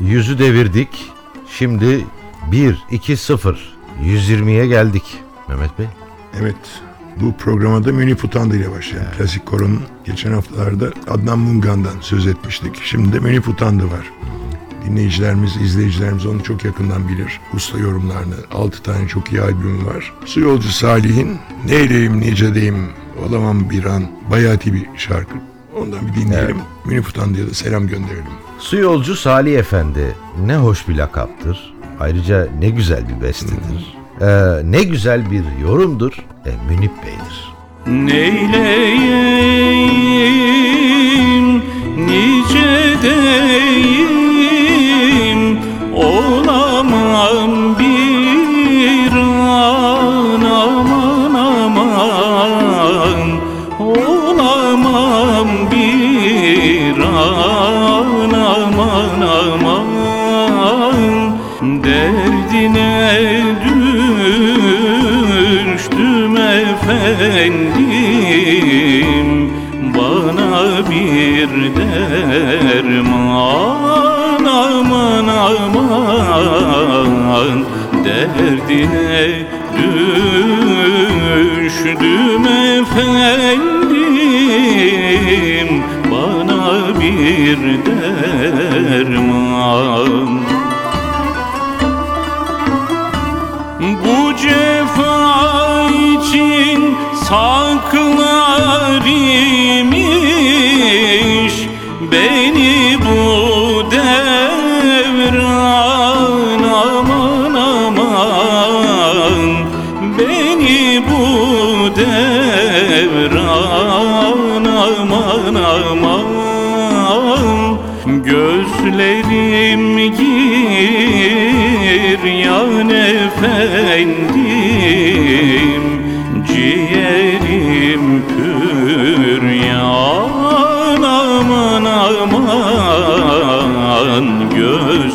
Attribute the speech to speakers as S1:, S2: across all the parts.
S1: Yüzü devirdik. Şimdi 1, 2, 0. 120'ye geldik. Mehmet Bey.
S2: Evet. Bu programa da Münif Utandı ile başlayalım. Klasik Koron'un geçen haftalarda Adnan Mungan'dan söz etmiştik. Şimdi de Münif Utandı var. Dinleyicilerimiz, izleyicilerimiz onu çok yakından bilir. Usta yorumlarını. Altı tane çok iyi albüm var. Su Yolcu Salih'in Neyleyim Nicedeyim Olamam Bir An Bayati bir şarkı. Ondan bir dinleyelim. Münif Utandı'ya da selam gönderelim.
S1: Su yolcu Salih Efendi ne hoş bir lakaptır. Ayrıca ne güzel bir bestedir. Ee, ne güzel bir yorumdur. E, Münip Bey'dir.
S3: Neyleyim nice deyim olamam bir an aman aman olamam bir an derman aman aman derdine düştüm efendim. Bana bir derman. Bu cefa için saklar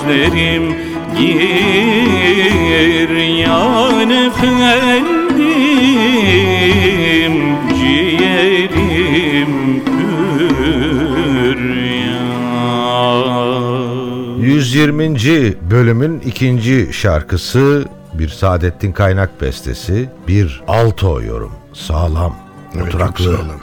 S3: Gözlerim gir yan efendim Ciğerim pür yan
S1: 120. bölümün ikinci şarkısı bir Saadettin Kaynak bestesi, bir alto yorum. Sağlam,
S2: Evet,
S1: oturaklı.
S2: çok sağlam.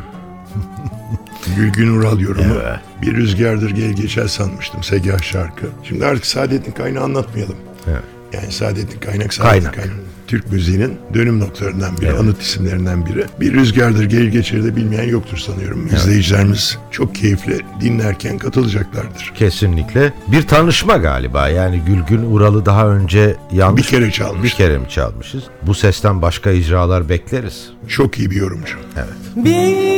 S2: Gülgün Ural yorumu. Bir rüzgardır gel geçer sanmıştım Segah şarkı. Şimdi artık Saadettin Kaynağı anlatmayalım.
S1: Evet.
S2: Yani Saadettin Kaynak, Saadettin
S1: Kaynak.
S2: Kaynak. Türk müziğinin dönüm noktalarından biri,
S1: Evet.
S2: anıt isimlerinden biri. Bir rüzgardır gelir geçer de bilmeyen yoktur sanıyorum. İzleyicilerimiz çok keyifle dinlerken katılacaklardır.
S1: Kesinlikle. Bir tanışma galiba. Yani Gülgün Ural'ı daha önce yanlış
S2: Bir kere çalmış.
S1: Bir kere mi çalmışız? Bu sesten başka icralar bekleriz.
S2: Çok iyi bir yorumcu.
S1: Evet.
S4: Bir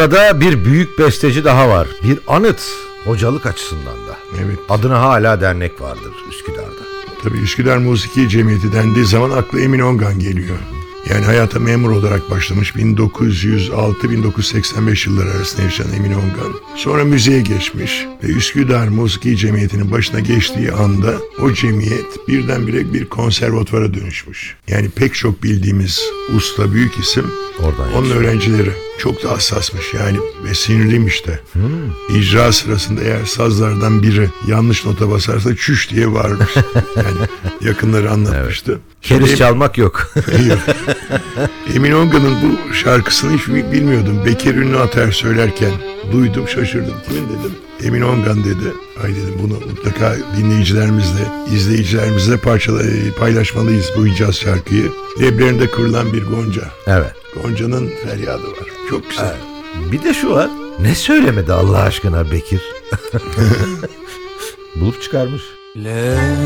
S1: Sırada bir büyük besteci daha var. Bir anıt hocalık açısından da.
S2: Evet.
S1: Adına hala dernek vardır Üsküdar'da.
S2: Tabii Üsküdar Musiki Cemiyeti dendiği zaman akla Emin Ongan geliyor. Yani hayata memur olarak başlamış 1906-1985 yılları arasında yaşayan Emin Ongan. Sonra müziğe geçmiş ve Üsküdar Musiki Cemiyeti'nin başına geçtiği anda o cemiyet birdenbire bir konservatuvara dönüşmüş. Yani pek çok bildiğimiz usta büyük isim
S1: Oradan
S2: onun
S1: yetişiyor.
S2: öğrencileri çok da hassasmış yani ve sinirliymiş de. İcra sırasında eğer sazlardan biri yanlış nota basarsa çüş diye varmış. yani yakınları anlatmıştı.
S1: Keriz
S2: Şimdi-
S1: çalmak yok.
S2: Hayır. Emin Ongan'ın bu şarkısını hiç bi- bilmiyordum. Bekir Ünlü Ater söylerken duydum şaşırdım. Kimin dedim? Emin Ongan dedi. Ay dedim bunu mutlaka dinleyicilerimizle, izleyicilerimizle parçala, paylaşmalıyız bu icaz şarkıyı. Leblerinde kırılan bir gonca.
S1: evet.
S2: Gonca'nın feryadı var. Çok güzel.
S1: Bir de şu var. Ne söylemedi Allah aşkına Bekir? Bulup çıkarmış.
S5: Leblerinde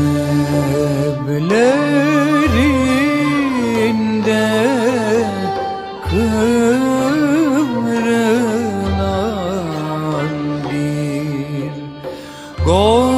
S5: kıvrılan bir Gonca'nın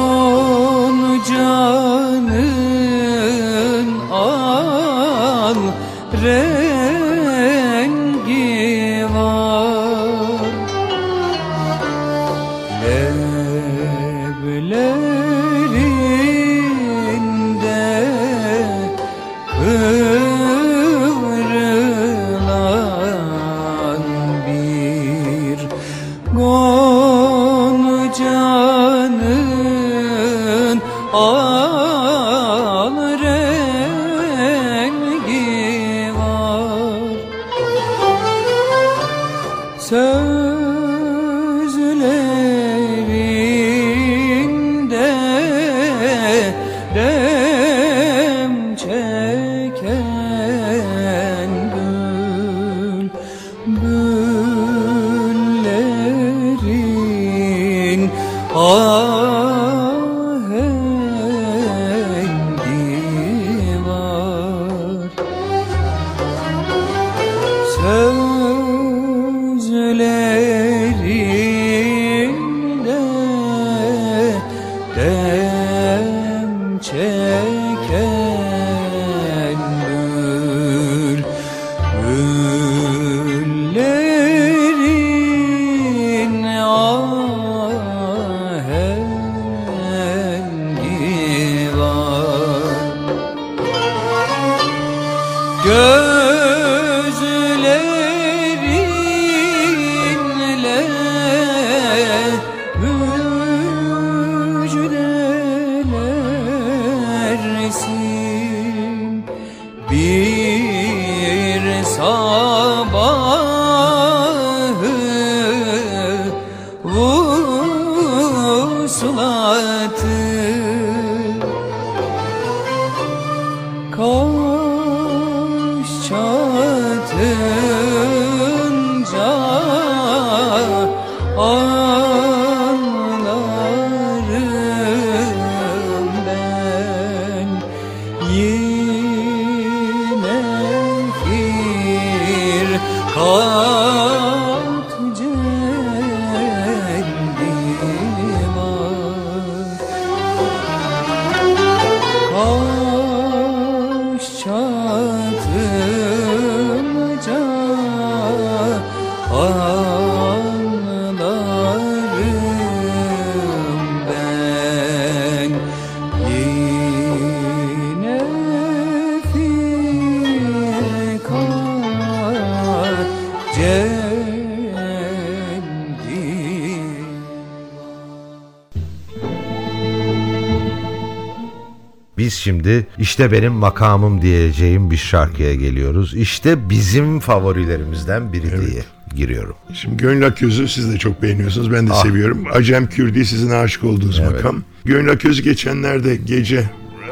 S1: Biz şimdi işte benim makamım diyeceğim bir şarkıya geliyoruz. İşte bizim favorilerimizden biri diye giriyorum.
S2: Şimdi Gönül Akyüz'ü siz de çok beğeniyorsunuz. Ben de
S1: Ah.
S2: seviyorum. Acem Kürdi sizin aşık olduğunuz makam. Gönül Akyüz'ü geçenlerde gece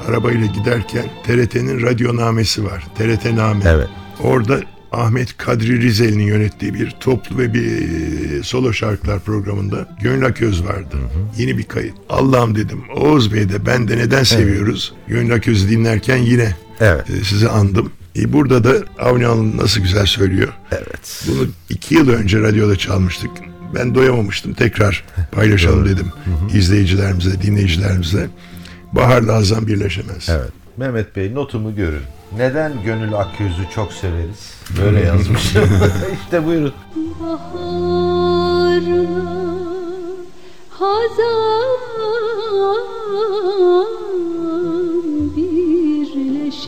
S2: arabayla giderken TRT'nin radyonamesi var. TRT Name.
S1: Evet.
S2: Orada Ahmet Kadri Rizeli'nin yönettiği bir toplu ve bir e, solo şarkılar programında Gönül Aköz vardı. Yeni bir kayıt. Allah'ım dedim Oğuz Bey de ben de neden seviyoruz? Gönül Aköz'ü dinlerken yine
S1: Evet.
S2: e, sizi andım. E, burada da Avni Alın nasıl güzel söylüyor.
S1: Evet.
S2: Bunu iki yıl önce radyoda çalmıştık. Ben doyamamıştım. Tekrar paylaşalım dedim. izleyicilerimize, dinleyicilerimize. Baharla Hazan birleşemez.
S1: Evet. Mehmet Bey notumu görün. Neden Gönül Akyüz'ü çok severiz? Böyle yazmış. işte buyurun.
S6: Baharla hazan birleşemez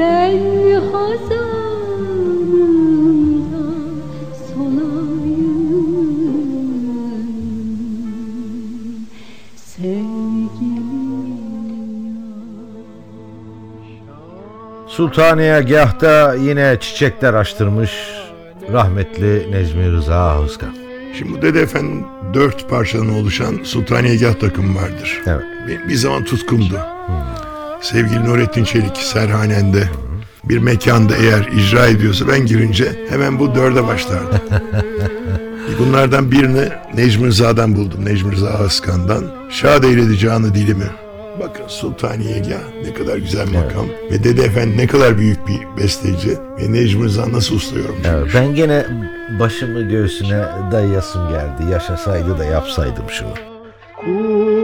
S6: Ben solayım yar
S1: Sultaniyegah'ta yine çiçekler açtırmış rahmetli Necmi Rıza Hızkan.
S2: Şimdi bu Dede Efendi'nin dört parçadan oluşan Sultaniyegah takımı vardır.
S1: Evet.
S2: Benim bir zaman tutkumdu. Sevgili Nurettin Çelik Serhanen'de bir mekanda eğer icra ediyorsa ben girince hemen bu dörde başlardı. Bunlardan birini Necmi Rıza'dan buldum. Necmi Rıza Askan'dan. Şad eyledi canı dilimi. Bakın Sultaniyegah ne kadar güzel makam. Ve Dede Efendi ne kadar büyük bir besteci. Ve Necmi Rıza nasıl usta yorumcu.
S1: Evet, ben gene başımı göğsüne dayayasım geldi. Yaşasaydı da yapsaydım şunu.
S7: kurban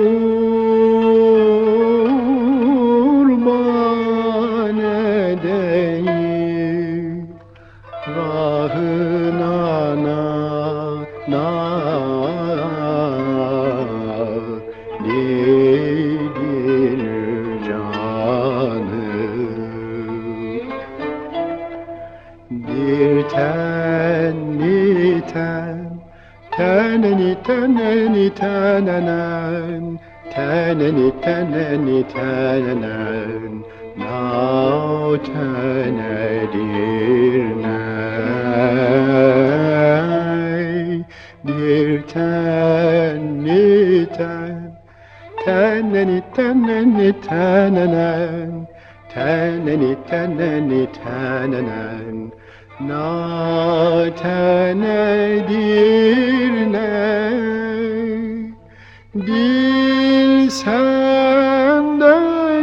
S7: teneni teneni tenenen. Teneni teneni tenenen. Na tenedir ney bir tenni ten. Teneni teneni tenenen. Teneni teneni tenenen na tenedir ney Dil sende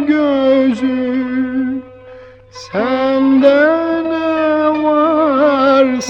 S7: gözüm Sende ne var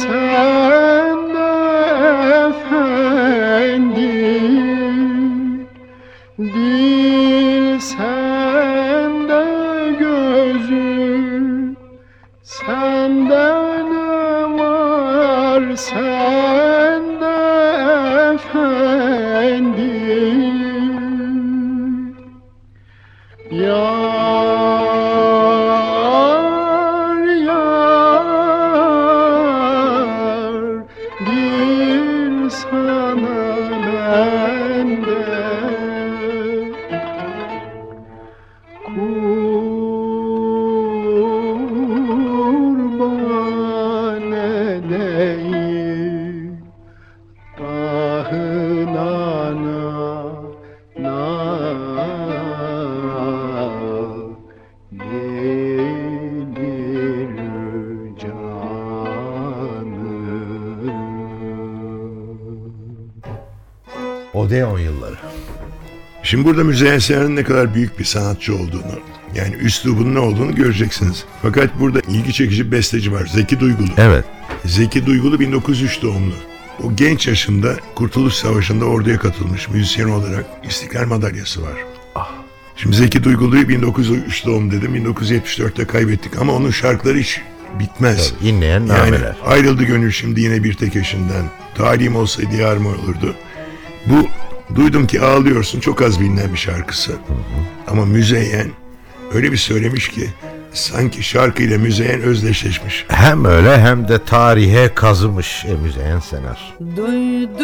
S1: Odeon yılları.
S2: Şimdi burada Müzeyyen Senar'ın ne kadar büyük bir sanatçı olduğunu, yani üslubunun ne olduğunu göreceksiniz. Fakat burada ilgi çekici bir besteci var. Zeki Duygulu.
S1: Evet.
S2: Zeki Duygulu 1903 doğumlu. O genç yaşında Kurtuluş Savaşı'nda orduya katılmış müzisyen olarak İstiklal Madalyası var. Şimdi Zeki Duygulu'yu 1903 doğum dedim. 1974'te kaybettik ama onun şarkıları hiç bitmez.
S1: Tabii, inleyen
S2: Yani
S1: nameler.
S2: ayrıldı gönül şimdi yine bir tek eşinden. Talim olsaydı yar mı olurdu. Bu duydum ki ağlıyorsun çok az bilinen bir şarkısı. Ama Müzeyyen öyle bir söylemiş ki sanki şarkıyla Müzeyyen özdeşleşmiş.
S1: Hem öyle hem de tarihe kazımış e, Müzeyyen Senar.
S8: Duydum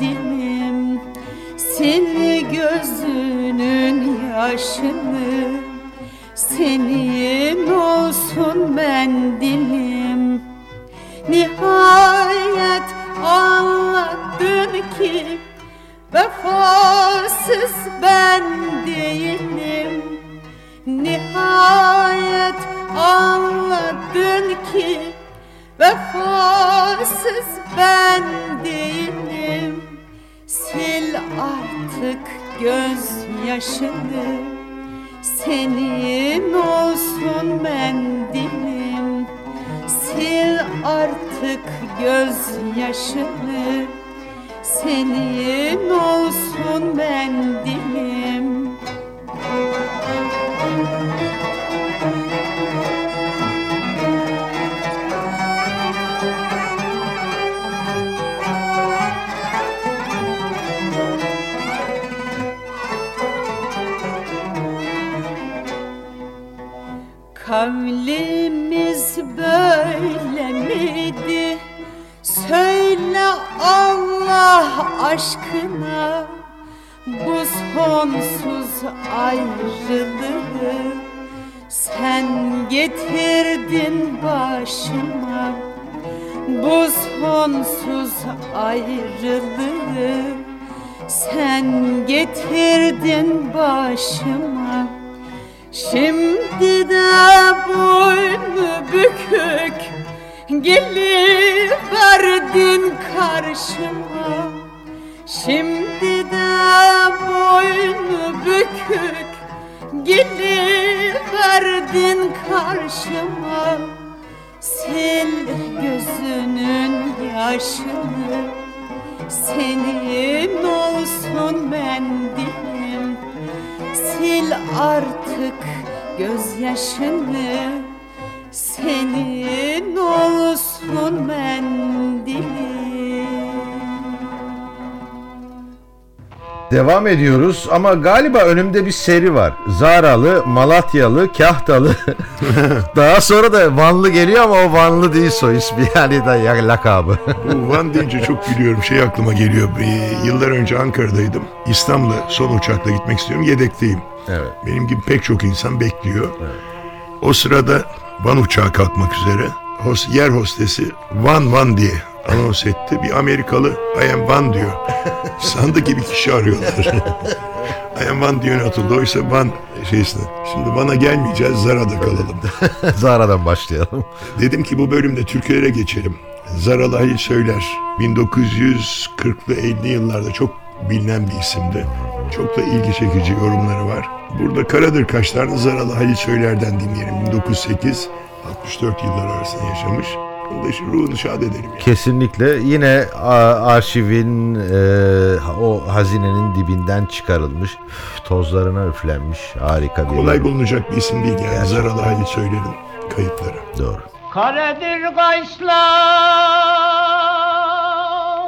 S8: mendilim Sil gözünün yaşını senin olsun mendilim Nihayet anlattın ki Vefasız ben değilim. Nihayet anladın ki Vefasız ben değilim Sil artık gözyaşını. Senin olsun mendilim. Sil artık gözyaşını. Senin olsun mendilim Kavlimiz böyle miydi? Söyle Allah aşkına Bu sonsuz ayrılığı Sen getirdin başıma Bu sonsuz ayrılığı Sen getirdin başıma Şimdi de boynu bükük Geliverdin karşıma. Şimdi de boynu bükük Geliverdin karşıma. Sil gözünün yaşını Senin olsun mendilim Sil artık gözyaşını. Senin olsun mendilim
S1: Devam ediyoruz ama galiba önümde bir seri var. Zaralı, Malatyalı, Kahtalı. Daha sonra da Vanlı geliyor ama o Vanlı değil soy ismi yani da ya, lakabı.
S2: Bu Van deyince çok gülüyorum. Şey aklıma geliyor. Bir, yıllar önce Ankara'daydım. İstanbul'a son uçakla gitmek istiyorum. Yedekteyim.
S1: evet.
S2: Benim gibi pek çok insan bekliyor. O sırada Van uçağı kalkmak üzere. Hos, yer hostesi Van Van diye anons etti. Bir Amerikalı I am Van diyor. Sandı ki bir kişi arıyorlar. I am Van diyor atıldı. Oysa Van şeysine. Şimdi Van'a gelmeyeceğiz. Zara'da kalalım.
S1: Zara'dan başlayalım.
S2: Dedim ki bu bölümde Türkülere geçelim. Zaralı Halil Söyler 1940'lı 50'li yıllarda çok bilinen bir isimdi. Çok da ilgi çekici yorumları var. Burada Karadır Kaşlar'ın Zaralı Halil Söyler'den dinleyelim. 1908 64 yıllar arasında yaşamış. Da işte ruhunu şad edelim. Yani.
S1: Kesinlikle yine arşivin e, o hazinenin dibinden çıkarılmış, tozlarına üflenmiş harika bir
S2: Kolay
S1: yorum.
S2: bulunacak bir isim değil yani Zaralı Halil Söyler'in kayıtları.
S1: Doğru.
S7: Karadır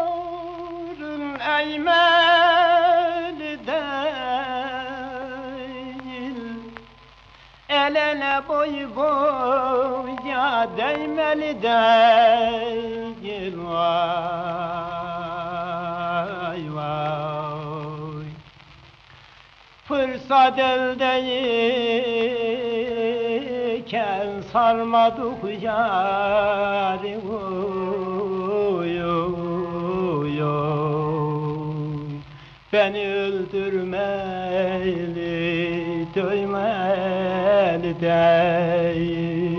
S7: kaşların eğmeli El ele boy boya değmeli değil Vay vay Fırsat eldeyken sarmadık yâri oy, oy, oy. Beni öldürmeli, dövmeli değil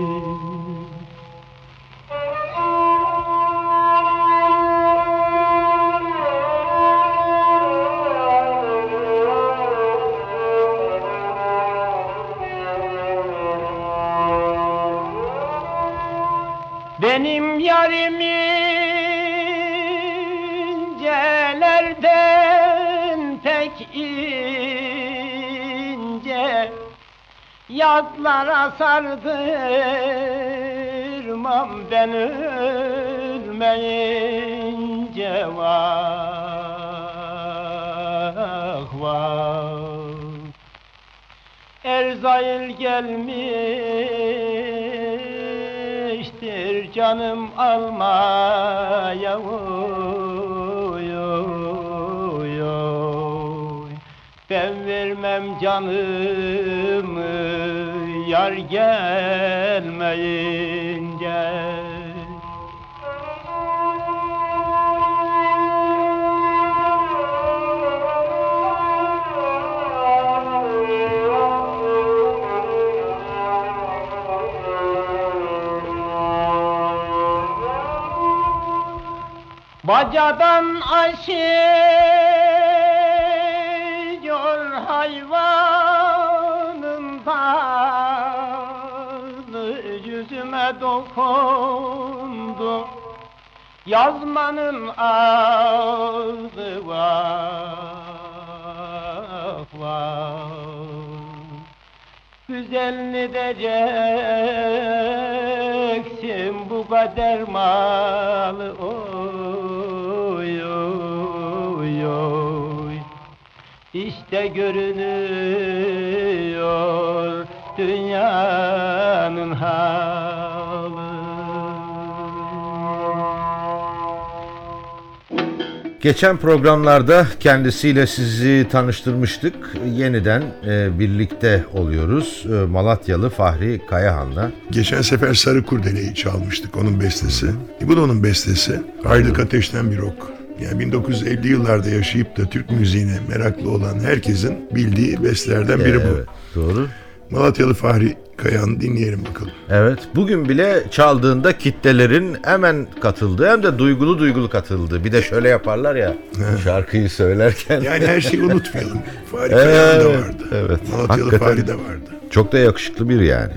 S7: Benim yarim Yatlara sardırmam ben ölmeyince vah vah Erzail gelmiştir canım almaya oy, oy, oy. Ben vermem canımı yar gelmeyince Bacadan aşıyor hayvanın Yüzüme dokundu. Yazmanın adı vah vah. Güzelini diyeceksin bu kader malı. Oy oy oy. İşte görünüyor dünya
S1: dünyanın halı
S9: Geçen programlarda kendisiyle sizi tanıştırmıştık. Yeniden e, birlikte oluyoruz. E, Malatyalı Fahri Kayahan'la.
S2: Geçen sefer Sarı Kurdele'yi çalmıştık onun bestesi. E, bu da onun bestesi. Aylık Ateş'ten bir ok. Yani 1950 yıllarda yaşayıp da Türk müziğine meraklı olan herkesin bildiği bestelerden biri bu.
S9: Evet, doğru.
S2: Malatyalı Fahri Kayan dinleyelim bakalım.
S9: Evet, bugün bile çaldığında kitlelerin hemen katıldığı hem de duygulu duygulu katıldığı. Bir de şöyle yaparlar ya şarkıyı söylerken.
S2: Yani her şeyi unutmayalım. Fahri Kayan da
S9: Evet,
S2: vardı.
S9: evet.
S2: Malatyalı
S9: Hakikaten.
S2: Fahri de vardı.
S9: Çok da yakışıklı biri yani.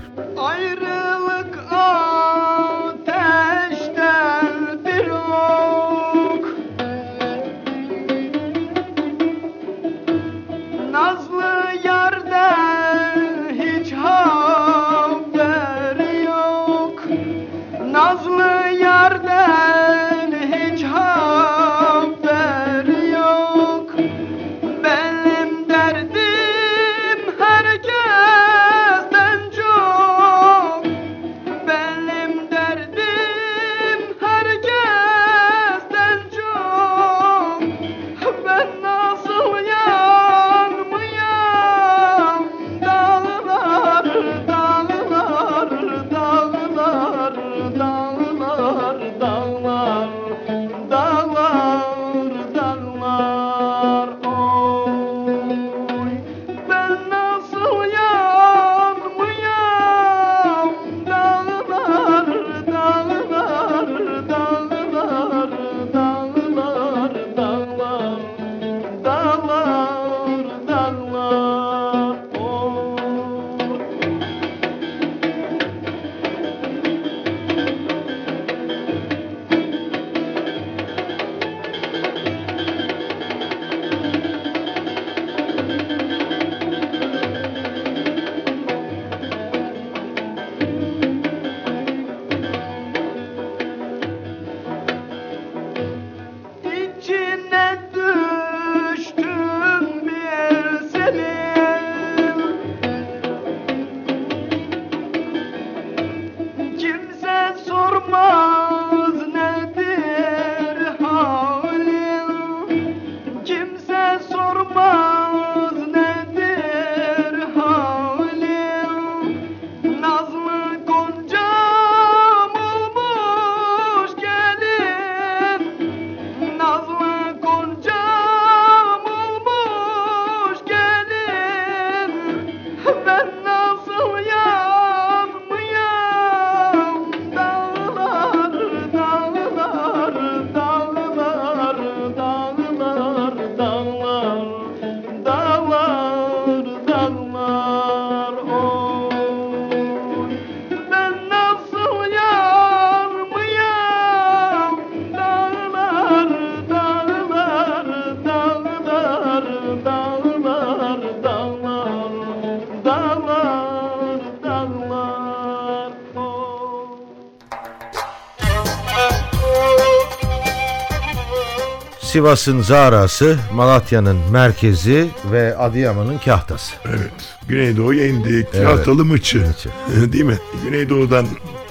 S9: Sivas'ın Zara'sı, Malatya'nın merkezi ve Adıyaman'ın kahtası.
S2: Evet. Güneydoğu'ya indik. Kahtalı mıçı.
S9: Mıçı.
S2: Değil mi? Güneydoğu'dan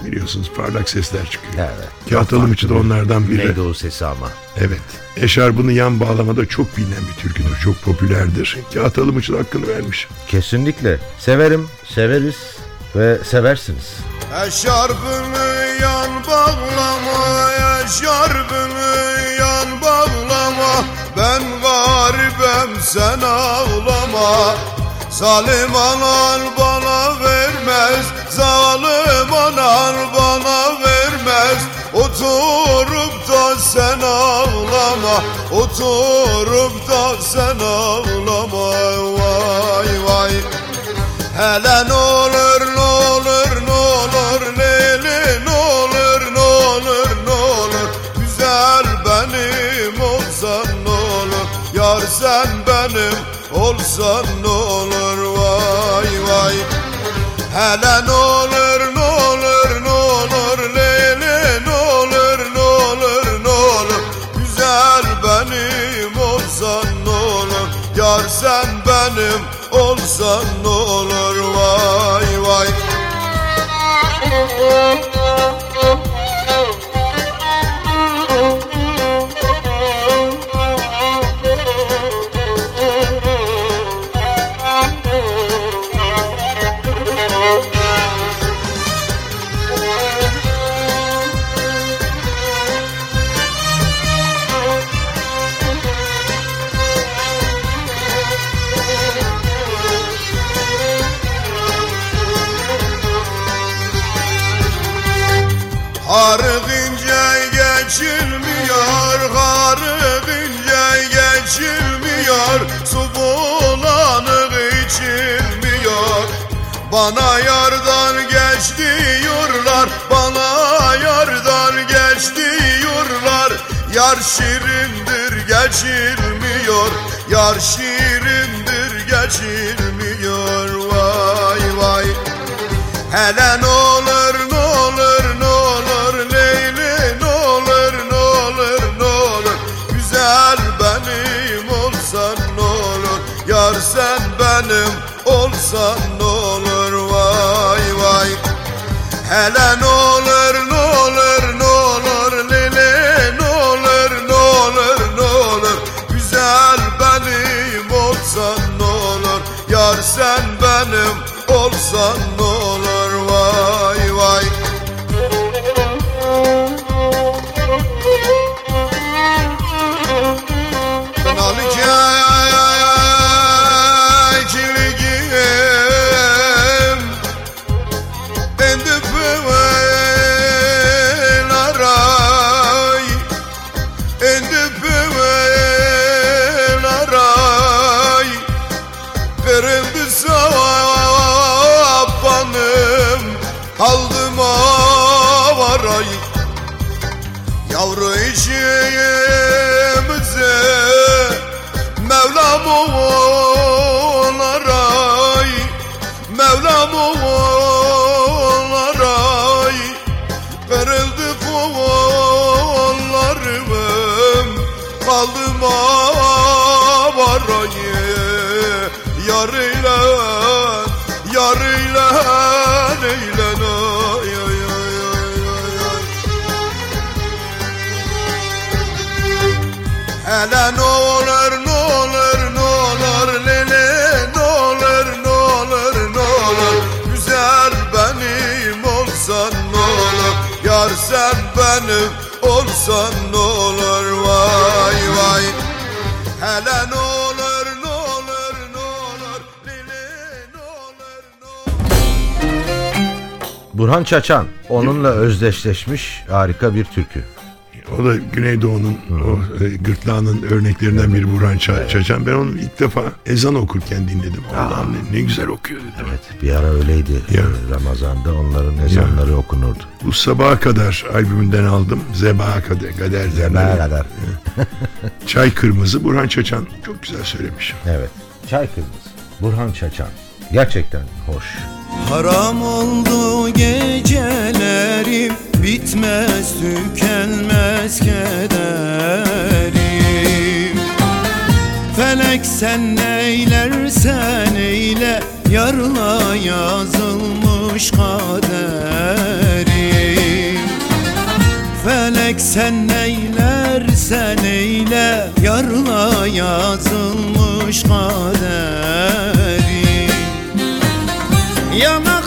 S2: biliyorsunuz parlak sesler çıkıyor.
S9: Evet.
S2: Kahtalı mıçı da onlardan biri.
S9: Güneydoğu sesi ama.
S2: Evet. Eşarbını yan bağlamada çok bilinen bir türküdür. Çok popülerdir. Kahtalı mıçı da hakkını vermiş.
S9: Kesinlikle. Severim, severiz ve seversiniz.
S10: Eşarbını yan bağlama, eşarbını yan Ben garibem sen ağlama. Zalim anan bana vermez Zalim anan bana vermez. Oturup da sen ağlama Oturup da sen ağlama. Vay vay. Hele ne olur ne olur ne olur sen benim olsan ne olur Vay vay. Hele ne olur ne olur ne olur Leyli ne olur ne olur ne olur. Güzel benim olsan ne olur. Yar sen benim olsan ne olur Vay olsan ne olur Yar sen benim olsan ne olur? Vay vay. Hele ne olur ne olur ne olur? Lele ne olur ne olur?
S1: Burhan Çaçan onunla özdeşleşmiş harika bir türkü.
S2: O da Güneydoğu'nun o e, gırtlağının örneklerinden biri Burhan Ça- Çaçan. Ben onu ilk defa ezan okurken dinledim. Allah'ım ne, ne güzel okuyor dedim.
S1: Evet bir ara öyleydi
S2: Ya.
S1: Ee, Ramazan'da onların ezanları okunurdu.
S2: Bu sabaha kadar albümünden aldım. Zebaha kadar. Kader
S1: Ne
S2: Zebaha
S1: kadar.
S2: Çay Kırmızı Burhan Çaçan çok güzel söylemiş.
S1: Evet. Çay Kırmızı. Burhan Çaçan. Gerçekten hoş.
S11: Haram oldu gecelerim Bitmez tükenmez kederim. Felek sen neylersen eyle Yarla yazılmış kaderim. Felek sen neylersen eyle Yarla yazılmış kaderim Yama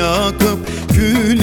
S11: yakıp Gül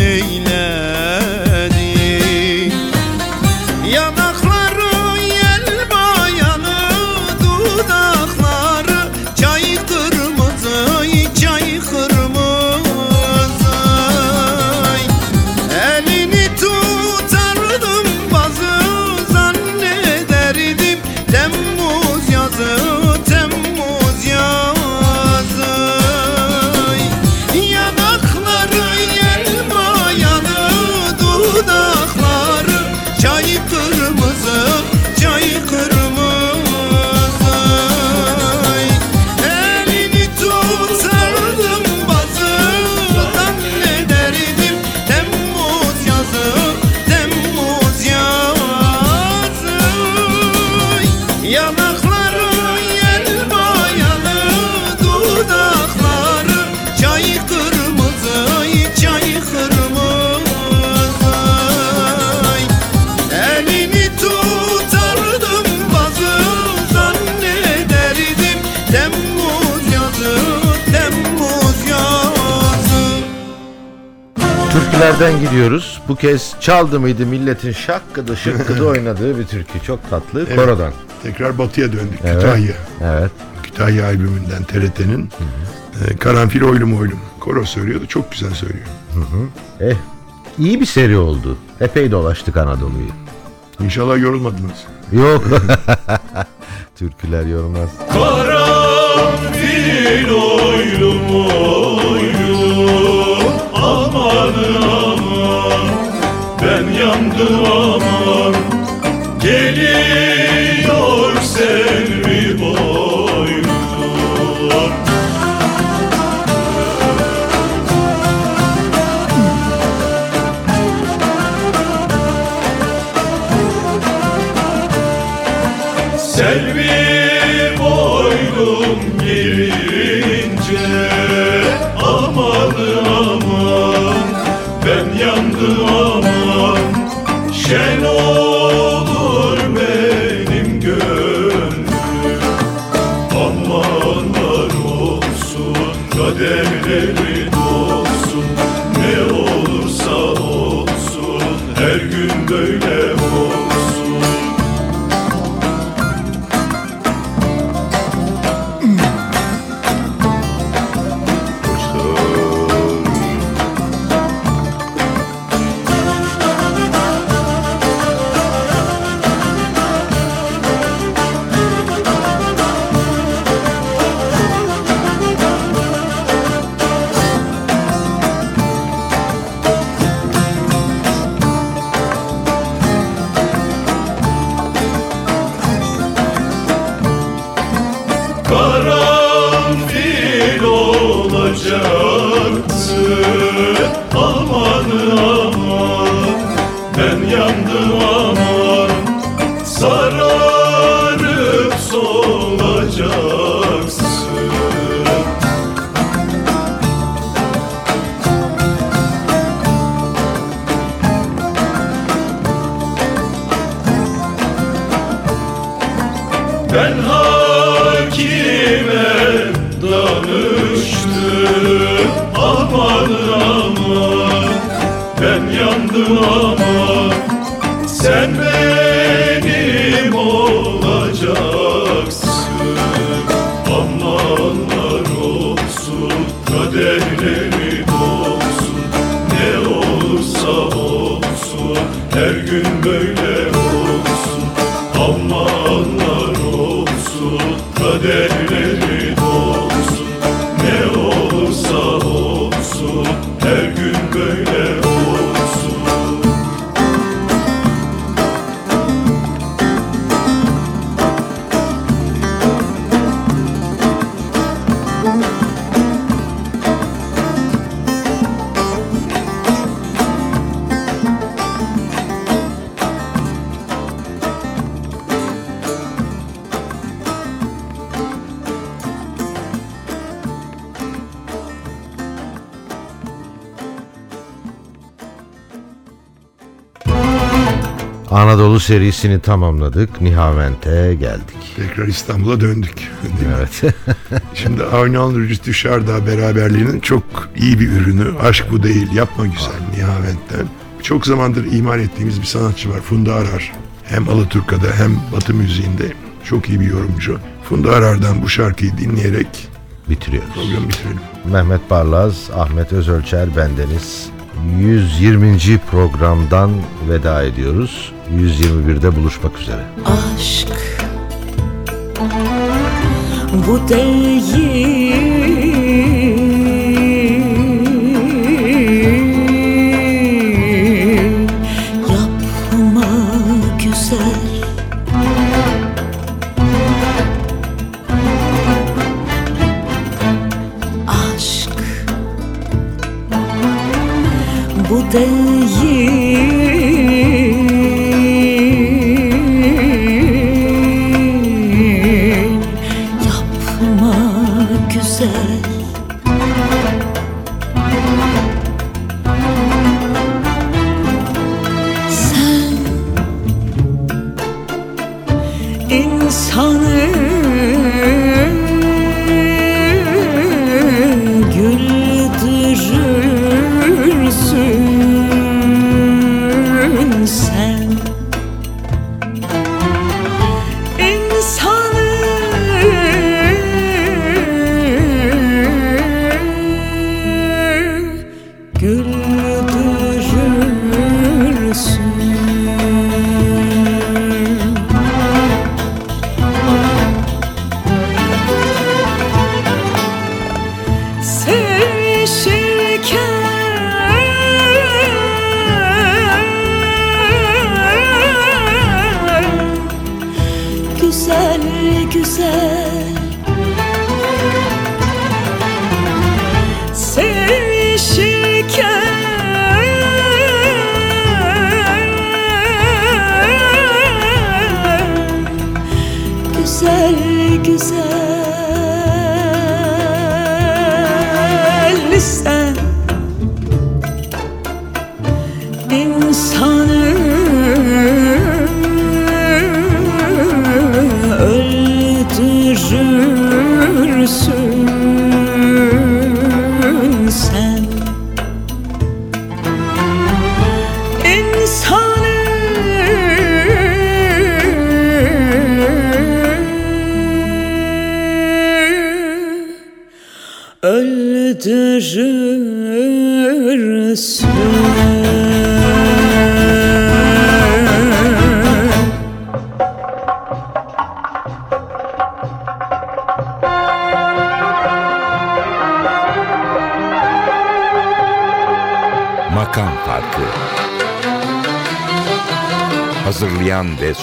S1: Nereden gidiyoruz? Bu kez çaldı mıydı milletin şakkıda şıkkıda oynadığı bir türkü. Çok tatlı.
S2: Evet.
S1: Korodan.
S2: Tekrar batıya döndük.
S1: Evet.
S2: Kütahya.
S1: Evet.
S2: Kütahya albümünden TRT'nin. E, ee, Karanfil Oylum Oylum. Koro söylüyordu. Çok güzel söylüyor. Hı hı.
S1: Eh, iyi bir seri oldu. Epey dolaştık Anadolu'yu.
S2: İnşallah yorulmadınız.
S1: Yok. Ee, Türküler yorulmaz.
S12: Karanfil oylum oylum yandı aman good.
S1: Anadolu serisini tamamladık. Nihavent'e geldik.
S2: Tekrar İstanbul'a döndük.
S1: Evet.
S2: Şimdi Avnal Rücütü Şarda beraberliğinin çok iyi bir ürünü. Aşk bu değil, yapma güzel Nihavent'ten. Çok zamandır iman ettiğimiz bir sanatçı var. Funda Arar. Hem Alaturka'da hem Batı müziğinde çok iyi bir yorumcu. Funda Arar'dan bu şarkıyı dinleyerek
S1: bitiriyoruz.
S2: Programı bitirelim.
S1: Mehmet Barlaz, Ahmet Özölçer, bendeniz 120. programdan veda ediyoruz. 121'de buluşmak üzere.
S13: Aşk bu değil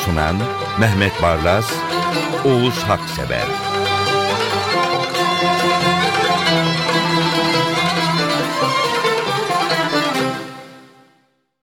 S14: sunan Mehmet Barlas, Oğuz Haksever